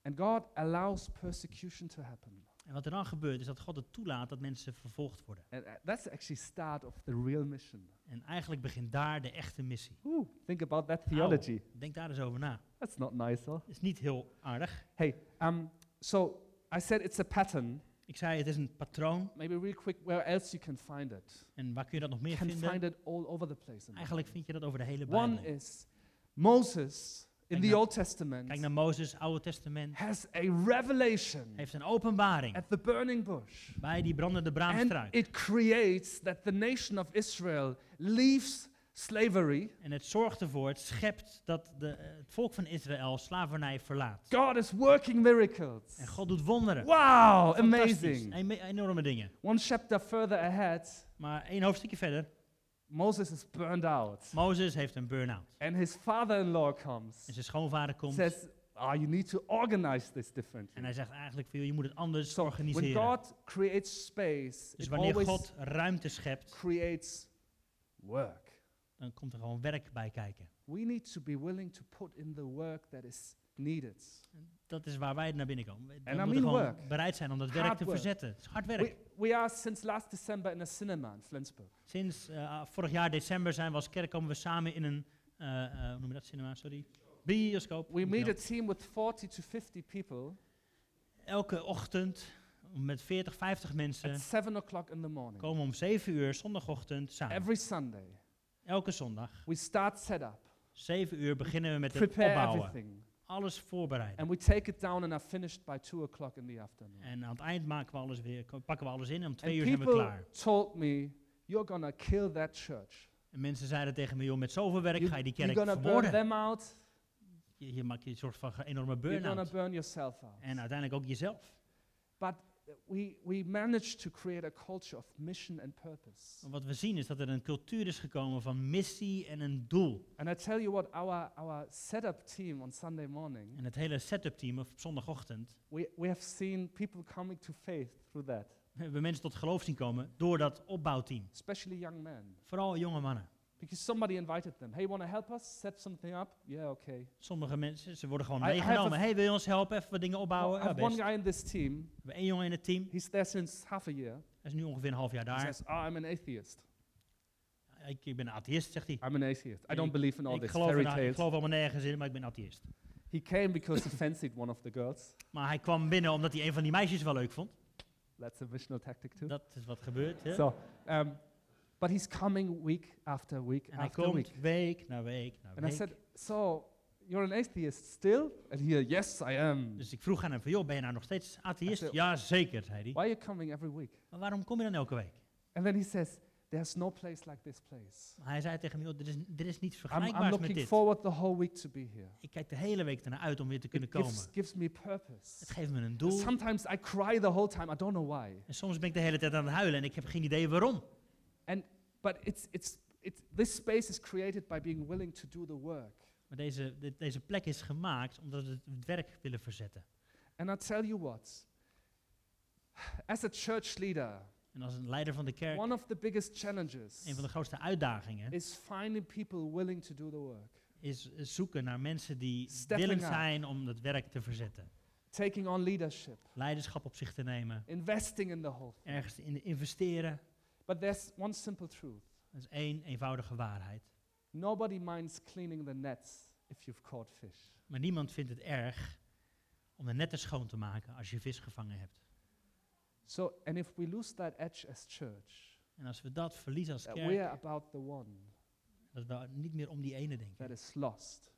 and God allows persecution to happen. En wat er dan gebeurt, is dat God het toelaat dat mensen vervolgd worden. And uh, that's actually start of the real mission. En eigenlijk begint daar de echte missie. Ooh, think about that theology. Denk daar eens over na. That's not nice, huh? is niet heel aardig. Hey, um, so I said it's a pattern. Ik zei, het is een patroon. Maybe real quick, where else you can find it? En waar kun je dat nog meer You can vinden? find it all over the place. Eigenlijk vind je dat over de hele One Bijbel. is Moses in Kijk the naar- Old Testament Kijk naar Mozes, Oude Testament. has a revelation Heeft een openbaring at the burning bush. bij die brandende And braamstruik. it creates that the nation of Israel leaves slavery. En het zorgt ervoor, het schept dat de, het volk van Israël slavernij verlaat. God is working miracles. En God doet wonderen. Wow, amazing. Eme- enorme dingen. One chapter further ahead, Maar één hoofdstukje verder. Moses is burned out. Mozes heeft een burn-out. And his father in law comes, En zijn schoonvader komt. says, Ah, you need to organize this differently. En hij zegt eigenlijk, veel, je moet het anders So when organiseren. God creates space, Dus wanneer God ruimte schept, creates work. dan komt er gewoon werk bij kijken. We need to be willing to put in the work that is needed. Dat is waar wij naar binnen komen. We we moeten mean gewoon work. bereid zijn om dat werk Hard te work. verzetten. Het is hard werk. We, are since last December in a cinema in Flensburg. Sinds eh, vorig jaar december zijn we als kerk komen we samen in een, eh, eh, hoe noem je dat cinema, sorry? Bioscoop. We meet a team with 40 to 50 people Elke ochtend met 40, 50 mensen at 7 o'clock in the morning. komen om 7 uur zondagochtend samen. Every Sunday. Elke zondag. We start setup, 7 uur beginnen we met het prepare opbouwen. everything, Alles voorbereiden. and we take it down and are finished by 2 o'clock in the afternoon. En aan het eind maken we alles weer, pakken we alles in en om 2 And uur zijn we people klaar. told me, You're gonna kill that church. En mensen zeiden tegen me, joh, met zoveel werk You, ga je die you're kerk gonna burn vermoorden. them out. Je, je maakt je een soort van enorme You're gonna burn-out. burn. En uiteindelijk ook jezelf. But we, we managed to create a culture of mission and purpose. Wat we zien is dat er een cultuur is gekomen van missie en een doel. And I tell you what, our, our setup team on Sunday morning, En het hele setup team op zondagochtend, we, we have seen people coming to faith through that, we hebben mensen tot geloof zien komen door dat opbouwteam. especially young men. Vooral jonge mannen. Because somebody invited them. Hey, want to help us set something up? Yeah, okay. Sommige mensen, ze worden gewoon I- I meegenomen. hey, wil je ons helpen? Even wat dingen opbouwen? I Ja, have one best. We guy in this team. hebben één jongen in het team. He's there since half a year. Hij is nu ongeveer een half jaar He daar. says, oh, I'm an atheist. Ik, ik ben een atheïst, zegt hij. I'm an atheist. I Ik- don't believe in all Ik this geloof, fairy er- ik tales. geloof allemaal nergens in, maar ik ben atheïst. He came because he fancied one of the girls. Maar hij kwam binnen omdat hij een van die meisjes wel leuk vond. That's a missional tactic too. Dat is wat gebeurt. hè. So, um, but he's coming week after week En hij after week. komt week na week na And I said, so You're an atheist still? And he, yes, I am. Dus ik vroeg aan hem van, joh, ben je nou nog steeds atheïst? Ja, zeker, zei hij. Why are you coming every week? Maar waarom kom je dan elke week? And then he says, There's no place like this place. Hij zei tegen me, er is, er is niets I'm, I'm vergelijkbaars met looking dit. forward the whole week to be here. Ik kijk de hele week ernaar uit om weer te kunnen It gives, komen. gives me Het purpose. geeft me een doel. Sometimes I cry the whole time. I don't know why. En soms ben ik de hele tijd aan het huilen en ik heb geen idee waarom. But it's it's it's this space is created by being willing to do the work. Maar deze, de- deze plek is gemaakt omdat we het werk willen verzetten. And I tell you what, as a church leader, En als een leider van de kerk, one of the biggest challenges een van de grootste uitdagingen is finding people willing to do the work, is zoeken naar mensen die Stepping willend up. zijn om het werk te verzetten. taking on leadership, Leiderschap op zich te nemen, investing in the whole thing. ergens in investeren. But there's one simple truth. Dat is één eenvoudige waarheid. Nobody minds cleaning the nets if you've caught fish. Maar niemand vindt het erg om de netten schoon te maken als je vis gevangen hebt. So, and if we lose that edge as church, En als we dat verliezen als kerk, we're about the one dat we niet meer om die ene denken, that is lost,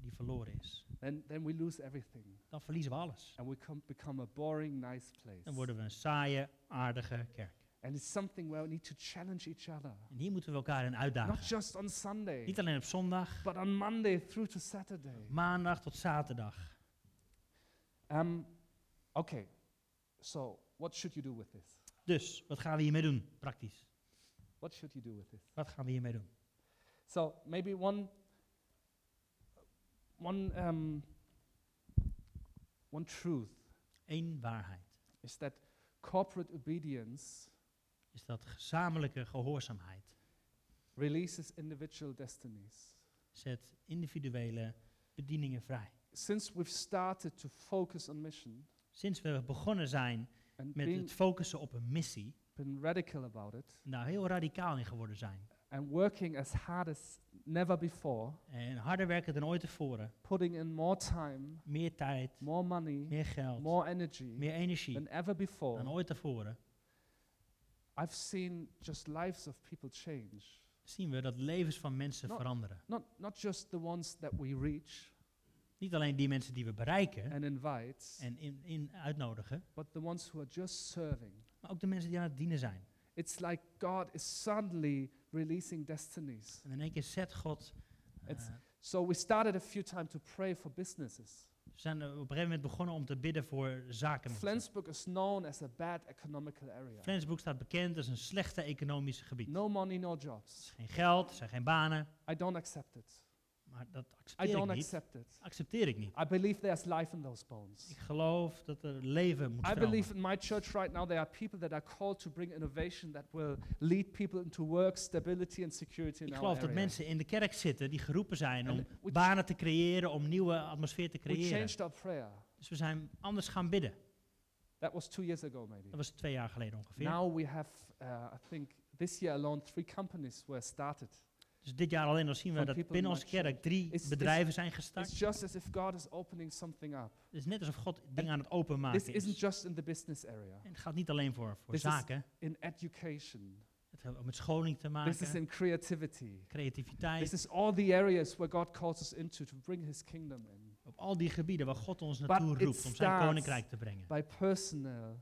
die verloren is, then, then we lose everything. dan verliezen we alles. And we come, become a boring, nice place. Dan worden we een saaie, aardige kerk. And it's something where we need to challenge each other. En hier moeten we elkaar in Not just on Sunday, Niet alleen op zondag, but on Monday through to Saturday. maandag tot zaterdag. Um, okay, so what should you do with this? Dus, wat gaan we hiermee doen, praktisch? What should you do with this? Wat gaan we hiermee doen? So maybe one, one, um, one truth Eén waarheid is that corporate obedience is dat gezamenlijke gehoorzaamheid releases individual destinies. zet individuele bedieningen vrij. Since we've started to focus on mission Sinds we begonnen zijn met het focussen op een missie, been radical about it daar heel radicaal in geworden zijn. and working as hard as never before, En harder werken dan ooit tevoren. putting in more time, Meer tijd, more money, meer geld, more energy meer energie than ever dan before, ooit tevoren. I've seen just lives of people change. Zien we dat levens van mensen Nou, veranderen. Not, not just the ones that we reach Niet alleen die mensen die we bereiken and invite, en in, in uitnodigen, but the ones who are just serving. maar ook de mensen die aan het dienen zijn. It's like God is suddenly releasing destinies. En in één keer zet God. It's- So we started a few times to pray for businesses. We zijn op een gegeven moment begonnen om te bidden voor zaken. Flensburg is known as a bad economical area. Flensburg staat bekend als een slechte economische gebied. No money, no jobs. geen geld, er zijn geen banen. I don't accept it. Maar dat I accepteer ik don't niet. accept it. Accepteer ik niet. I believe there's life in those bones. Ik geloof dat er leven moet I believe in my church right now there are people that are called to bring innovation that will lead people into work, stability and security in Ik our geloof dat mensen in de kerk zitten die geroepen zijn om we, banen te creëren, om nieuwe atmosfeer te we creëren. changed our prayer. Dus we zijn anders gaan bidden. That was two years ago maybe. Dat was twee jaar geleden ongeveer. Now we have, uh, I think this year alone, three companies were started. Dus dit jaar alleen al zien we dat binnen in onze kerk drie It's- bedrijven zijn gestart. It's just as if God is opening something up. Het is net alsof God dingen aan het This openmaken isn't is. just in the business area. En het gaat niet alleen voor, voor This is zaken. In education, Het heeft met scholing te this is maken, in creativity. creativiteit. This is all the areas where God calls us into to bring His kingdom in. Op al die gebieden waar God ons But naartoe it roept om zijn koninkrijk te brengen. By personal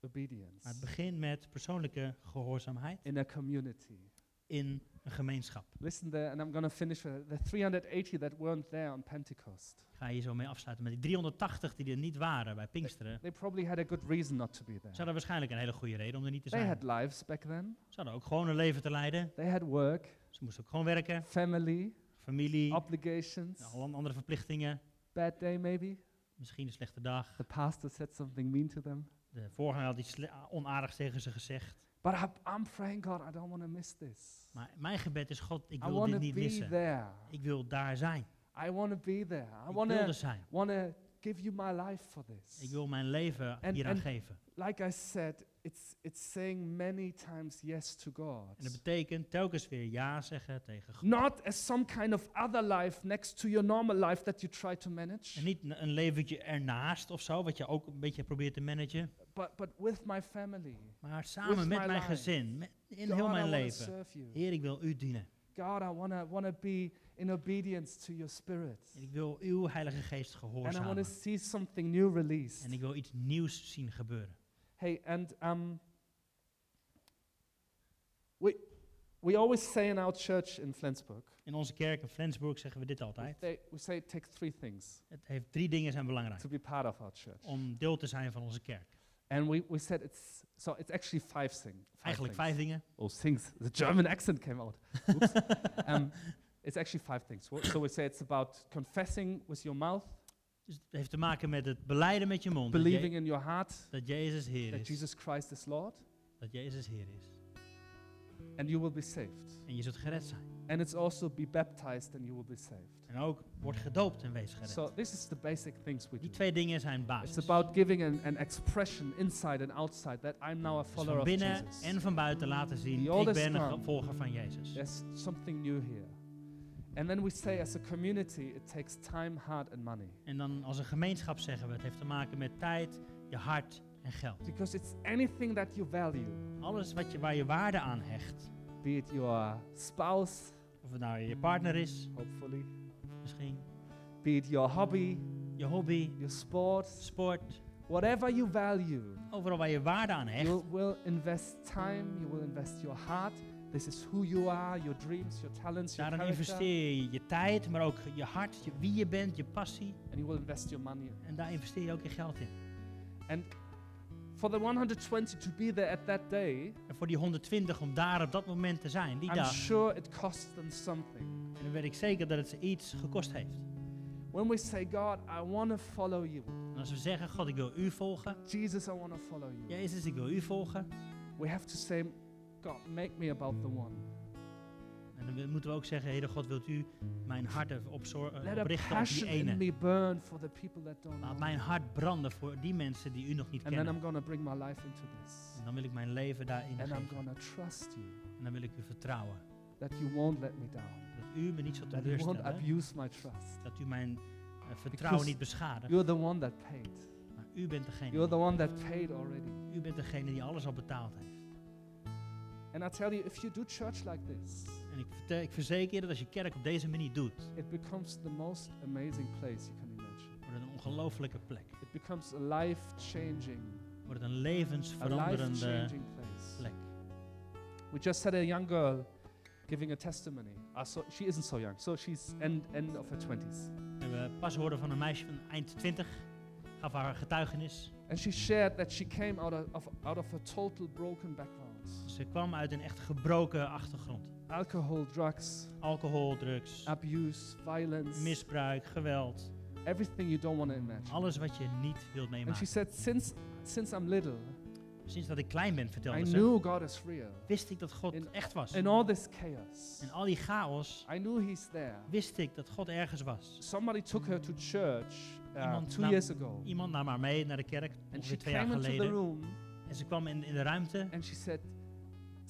obedience Maar het begint met persoonlijke gehoorzaamheid in a community. in een gemeenschap. Listen there, and I'm going to finish with the 380 that weren't there on Pentecost. Ik ga hier zo mee afsluiten. Met die 380 die er niet waren bij Pinksteren. They probably had a good reason not to be Ze there. hadden waarschijnlijk een hele goede reden om er niet te They zijn. had lives back then. Ze hadden ook gewoon een leven te leiden. They had work, Ze moesten ook gewoon werken. family, Familie, obligations. alle andere verplichtingen. Bad day maybe. Misschien een slechte dag. The pastor said something mean to them. De voorganger had iets onaardigs tegen ze gezegd. But I'm praying, God, I don't want to miss this. Maar mijn gebed is, God, ik wil dit niet missen. there. Ik wil daar zijn. I want to be there. I Ik want wil to er zijn. Give you my life for this. Ik wil mijn leven En- hieraan en- geven. Like I said, it's it's saying many times yes to God. En dat betekent telkens weer ja zeggen tegen God. Not as some kind of other life next to your normal life that you try to manage, En niet een leventje ernaast of zo, wat je ook een beetje probeert te managen. but but with my family. Maar samen With met my mijn life. gezin, met, in God, heel mijn leven. Heer, ik wil u dienen. God, I want to wanna be in obedience to your spirit. En ik wil uw Heilige Geest And I want gehoorzamen. to see something new released. En ik wil iets nieuws zien gebeuren. Hey, and um, we, we always say in our church in Flensburg, In onze kerk in Flensburg zeggen we dit we altijd. say, we say it takes three things Het heeft drie dingen zijn belangrijk to be part of our church. om deel te zijn van onze kerk. And we, we said it's, so it's actually five, thing, five Eigenlijk things. vijf dingen. Oh, things. The German accent came out. Um, it's actually five things. So we say it's about confessing with your mouth, Dus het heeft te maken met het beleiden met je mond. Believing in your heart dat Jezus Heer that is. Jesus Christ is Lord, Dat Jezus Heer is. and you will be saved. En je zult gered zijn. And it's also be baptized, and you will be saved. En ook word gedoopt en wees gered. So this is the basic things we Die do. twee dingen zijn It's basis. about giving an, an expression inside and outside that I'm now a Dus follower van of binnen Jesus. en van buiten laten zien, ik ben een volger van Jezus. There's something new here. And then we say, as a community, it takes time, heart, and money. En dan als een gemeenschap zeggen we, het heeft te maken met tijd, je hart en geld. Because it's anything that you value, Alles wat je, waar je waarde aan hecht. be it your spouse, Of het nou je partner is, hopefully, misschien. be it your hobby, Je hobby, your sport, sport. whatever you value, Overal waar je waarde aan hecht. you will invest time, you will invest your heart. This is who you are, your dreams, your talents, your Daarin character, investeer je je tijd, maar ook je hart, je, wie je bent, je passie. and you will invest your money. En daar investeer je ook je geld in. And for the 120 to be there at that day, En voor die 120 om daar op dat moment te zijn, die I'm dag. sure it costs them something. En dan weet ik zeker dat het ze iets gekost heeft. When we say, God, I want to follow you, En als we zeggen, God, ik wil u volgen. Jesus, I want to follow you, Jezus, ik wil u volgen. we have to say, God, make me about the one. En dan moeten we ook zeggen, Heer God, wilt u mijn hart eh, a oprichten op die passion in ene. me burn for the people that don't Laat mijn hart branden voor die mensen die u nog niet And then kennen. I'm going to bring my life into this. En dan wil ik mijn leven daarin And geven. trust you En dan wil ik u vertrouwen. that you won't let me down, Dat u me niet zal that you won't teleurstellen. abuse my trust. Dat u mijn eh, vertrouwen Because niet beschadigt. You're the one that paid. Maar u bent degene. You're the one that paid already. U bent degene die alles al betaald heeft. And I tell you, if you do church like this, En ik, verte- ik verzeker je dat als je kerk op deze manier doet, it becomes the most amazing place you can imagine. wordt het een ongelofelijke plek. It becomes a life changing, Wordt het een a levensveranderende life changing place. plek. We just had a young girl giving a testimony. Uh, so she isn't so young, so she's end, end of her 20s. We hebben pas hoorden van een meisje van eind 20, gaf haar getuigenis. And she shared that she came out of, of, out of a total broken background Ze kwam uit een echt gebroken achtergrond. Alcohol, drugs, Alcohol, drugs, abuse, violence, misbruik, geweld. everything you don't want to imagine. Alles wat je niet wilt And she meemaken. said, since, since I'm little, Sinds dat ik klein ben, I vertelde ze, knew God is real. wist ik dat God In- echt was. In all this chaos, In al die chaos I knew He's there. wist ik dat God ergens was. Somebody took her to church uh, Iemand two nam- years ago. Iemand nam haar mee naar de kerk, And she twee jaar came into the geleden. room En ze kwam in, in de ruimte and she said,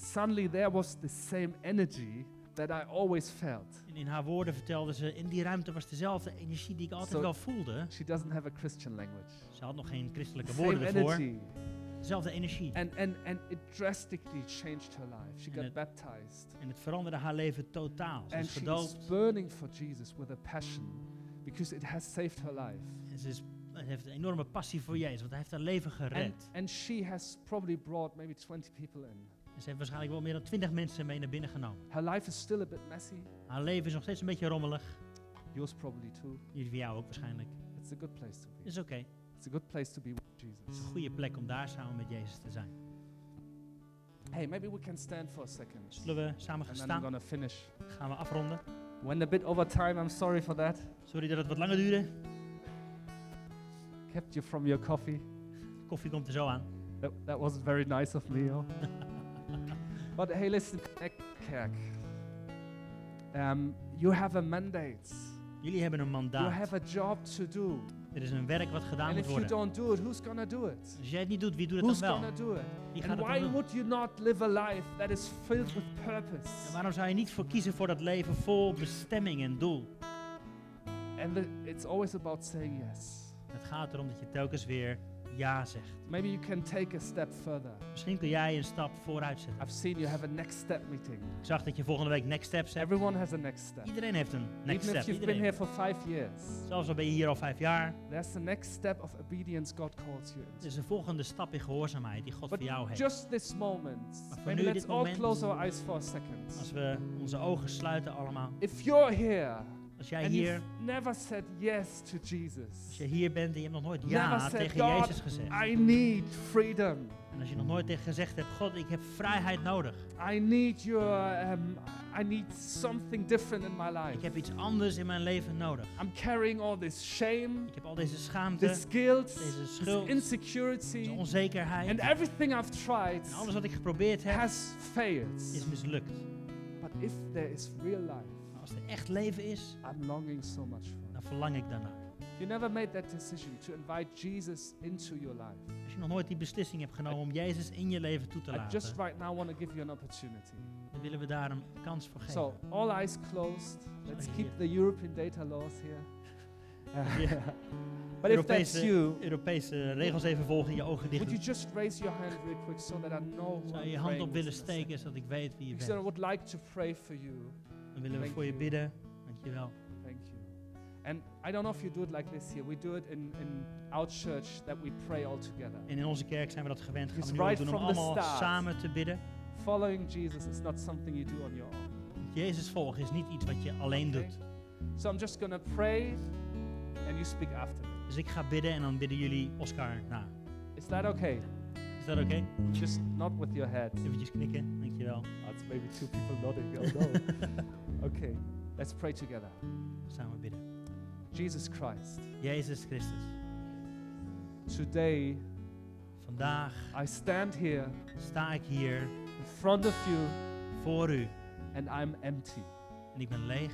Suddenly there was the same energy that I always felt. en in haar woorden vertelde ze, in die ruimte was dezelfde energie die ik altijd Zo- wel voelde. She doesn't have a Christian language. Ze had nog geen christelijke Same woorden ervoor. energy. Dezelfde energie. And, and, and it drastically changed her life. She En got het- baptized. En het veranderde haar leven totaal. Ze And is she's gedoopt burning for Jesus with a passion because it has saved her life. en ze, is, heeft een enorme passie voor Jezus, want hij heeft haar leven And, gered. and she has probably brought maybe 20 people in. Ze heeft waarschijnlijk wel meer dan twintig mensen mee naar binnen genomen. Her life is still a bit messy. Haar leven is nog steeds een beetje rommelig. Yours probably too. Jullie jou ook waarschijnlijk. It's a good place to be. Is oké. It's a good place to be with Het is Jesus. een goede plek om daar samen met Jezus te zijn. Hey, maybe we can stand for a second. Zullen we samen gaan And I'm staan? gonna finish. Gaan we afronden. Went a bit over time. I'm sorry for that. Sorry dat het wat langer duurde. Kept you from your coffee. Koffie komt er zo aan. That, that wasn't very nice of me. But hey, listen, Kerk. Um, you have a mandate. Jullie hebben een You mandaat. have a job to do. Er is een werk wat gedaan And moet if you worden. don't do it, who's gonna do it? Als jij het niet doet, wie doet het Who's dan wel? do it? Wie gaat And why doen? would you not live a life that is filled with En purpose? waarom zou je niet voor kiezen voor dat leven vol bestemming en doel? And the, it's always about saying yes. Het gaat erom dat je telkens weer ja zegt. Maybe you can take a step further. Misschien kun jij een stap vooruit zetten. I've seen you have a next step meeting. Ik zag dat je volgende week Next Steps hebt. Everyone has a next step. Iedereen heeft een Next Even if Step. you've been Iedereen. here for five years, Zelfs al ben je hier al vijf jaar. there's the next step of obedience God calls you Het into. is een volgende stap in gehoorzaamheid die God But voor jou heeft. just this moment, Maar voor nu let's dit all moment- close our eyes for a second. Als we onze ogen sluiten allemaal. If you're here Als jij and hier, never said yes to als Jesus, je hier bent en je hebt nog nooit never ja said, tegen God, Jezus gezegd. I need freedom. En als je nog nooit tegen gezegd hebt, God, ik heb vrijheid nodig. I need your, um, I need something different in my life. Ik heb iets anders in mijn leven nodig. I'm carrying all this shame, Ik heb al deze schaamte, this guilt, deze this schuld, insecurity, deze onzekerheid. and everything I've tried En alles wat ik geprobeerd heb, has failed. is mislukt. But if there is real life, als er echt leven is, I'm longing so much for. dan verlang ik daarna. You never made that decision to invite Jesus into your life. Als je nog nooit die beslissing hebt genomen om Jezus in je leven toe te I just laten, right now want to give you an opportunity. dan willen we daar een kans voor geven. So, all eyes closed. Let's keep the European data laws here. Yeah. But if that's Europese, you, Europese regels even volgen, je ogen dicht would you just raise your hand real quick so that I know who Zou je hand op willen steken, zodat ik weet wie je Because I bent. would like to pray for you. Dan willen we Thank voor je you. bidden. Dankjewel. Thank you. And I don't know if you do it like this here. We do it in, in our church that we pray all together. En in onze kerk zijn we dat gewend. Gaan we nu right doen om allemaal samen te bidden. Following Jesus is not something you do on your own. Jezus volgen is niet iets wat je alleen Okay. doet. So I'm just going to pray and you speak after me. Dus ik ga bidden en dan bidden jullie Oscar na. Is that okay? Is dat oké? Just not with your head. Eventjes knikken. Dankjewel. That's maybe two people nodding. Oh no. okay, let's pray together. Samen bidden. Jesus Christ, Jezus Christus. today Vandaag I stand here sta ik hier in front of you voor u. and I'm empty. En ik ben leeg.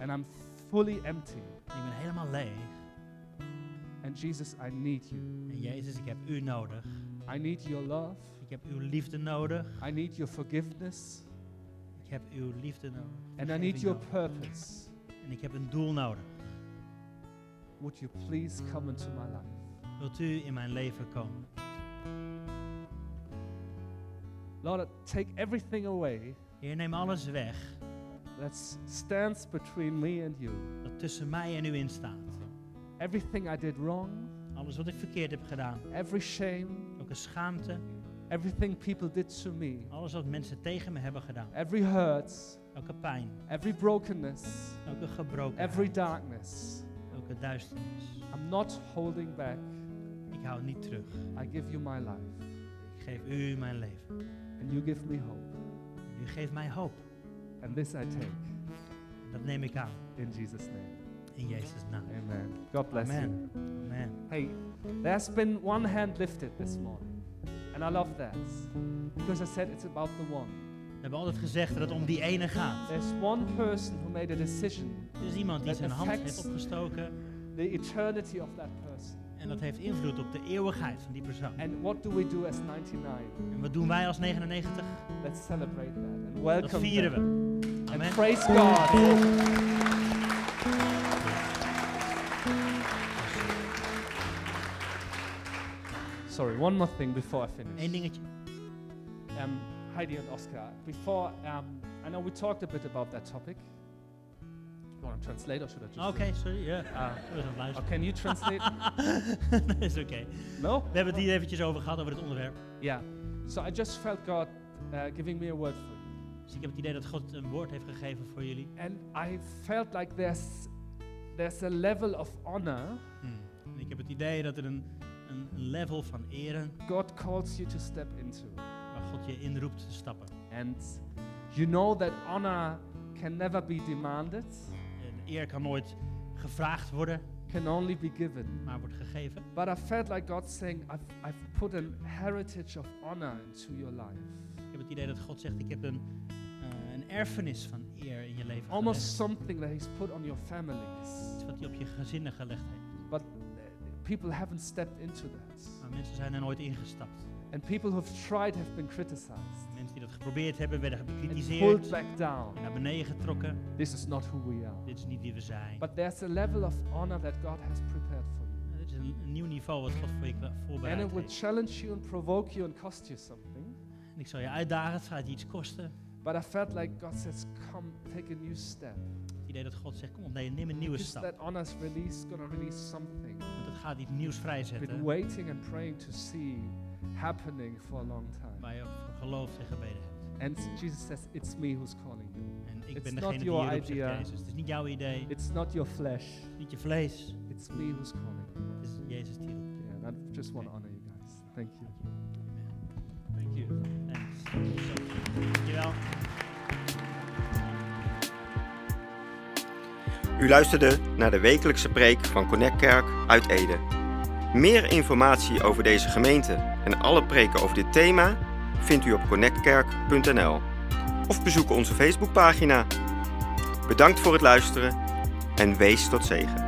And I'm fully empty. En ik ben helemaal leeg. And Jesus, I need you. En Jezus, ik heb u nodig. I need your love. Ik heb uw liefde nodig. I need your forgiveness. Ik heb uw liefde nodig. And I need your purpose. En ik heb een doel nodig. Would you please come into my life? Wilt u in mijn leven komen? Lord, take everything away Heer, neem alles weg that stands between me and you. dat tussen mij en u in staat. Everything I did wrong, Alles wat ik verkeerd heb gedaan. every shame, Elke schaamte. everything people did to me, Alles wat mensen tegen me hebben gedaan. every hurt, Elke pijn. every brokenness, Elke gebrokenheid. every darkness. Elke duisternis. I'm not holding back. Ik hou niet terug. I give you my life, Ik geef u mijn leven. and you give me hope. U geeft mij hoop. And this I take Dat neem ik aan. in Jesus' name. In Jezus' naam. Amen. God bless Amen. you. Amen. Hey, there's been one hand lifted this morning. And I love that. Because I said it's about the one. We hebben altijd gezegd dat het om die ene gaat. There's one person who made a decision, Er is iemand die zijn hand heeft opgestoken. the eternity of that person. En dat heeft invloed op de eeuwigheid van die persoon. And what do we do as 99? En wat doen wij als 99? Let's celebrate that and Dat welcome vieren them. we. And Amen. praise God. Sorry, one more thing before I finish. Eén dingetje. um, Heidi and Oscar, before um, I know we talked a bit about that topic. You want to translate or should I just? Oké, sorry. Ah. Oh, luisteren. can you translate? nee, is oké. no. We hebben het hier eventjes over gehad, over het onderwerp. Yeah. So I just felt God uh, giving me a word for you, Dus ik heb het idee dat God een woord heeft gegeven voor jullie. and I felt like there's there's a level of honor Hmm. En ik heb het idee dat er een, een level van ere God calls you to step into, waar God je inroept te stappen. and you know that honor can never be demanded, En eer kan nooit gevraagd worden, can only be given. maar wordt gegeven. But I felt like God saying, I've, I've put an heritage of honor into your life. Ik heb het idee dat God zegt, ik heb een, eh, een erfenis van eer in je leven Almost gelegd. something that He's put on your families. Iets wat hij op je gezinnen gelegd heeft. But uh, people haven't stepped into that. Maar mensen zijn er nooit ingestapt. And people who've tried have been criticized Mensen die dat geprobeerd hebben, werden and bekritiseerd. pulled back down. En naar beneden getrokken. This is not who we are. Dit is niet wie we zijn. But there's a level of honor that God has prepared for you. er is een, een nieuw niveau wat God voor je kla- And voorbereid it will challenge you and provoke you and cost you something. En ik zal je uitdagen, het gaat je iets kosten. But I felt like God says, come, take a new step. Idee dat God zegt, kom op, nee, neem een nieuwe Because stap. that honest release gonna release something. Want het gaat iets nieuws Been vrijzetten. waiting and praying to see happening for a long time. Waar je voor geloofd en gebeden hebt. And Jesus says, it's me who's calling you. En ik It's ben degene die roept, zegt. Jezus. Het is niet jouw idee, It's not your flesh. niet je vlees. It's me who's calling you. Het is Jezus die roept. Yeah, and I just want to honor you guys. Thank you. Amen. Thank you. Thanks. U luisterde naar de wekelijkse preek van Connect Kerk uit Ede. Meer informatie over deze gemeente en alle preken over dit thema vindt u op connectkerk.nl of bezoek onze Facebookpagina. Bedankt voor het luisteren en wees tot zegen.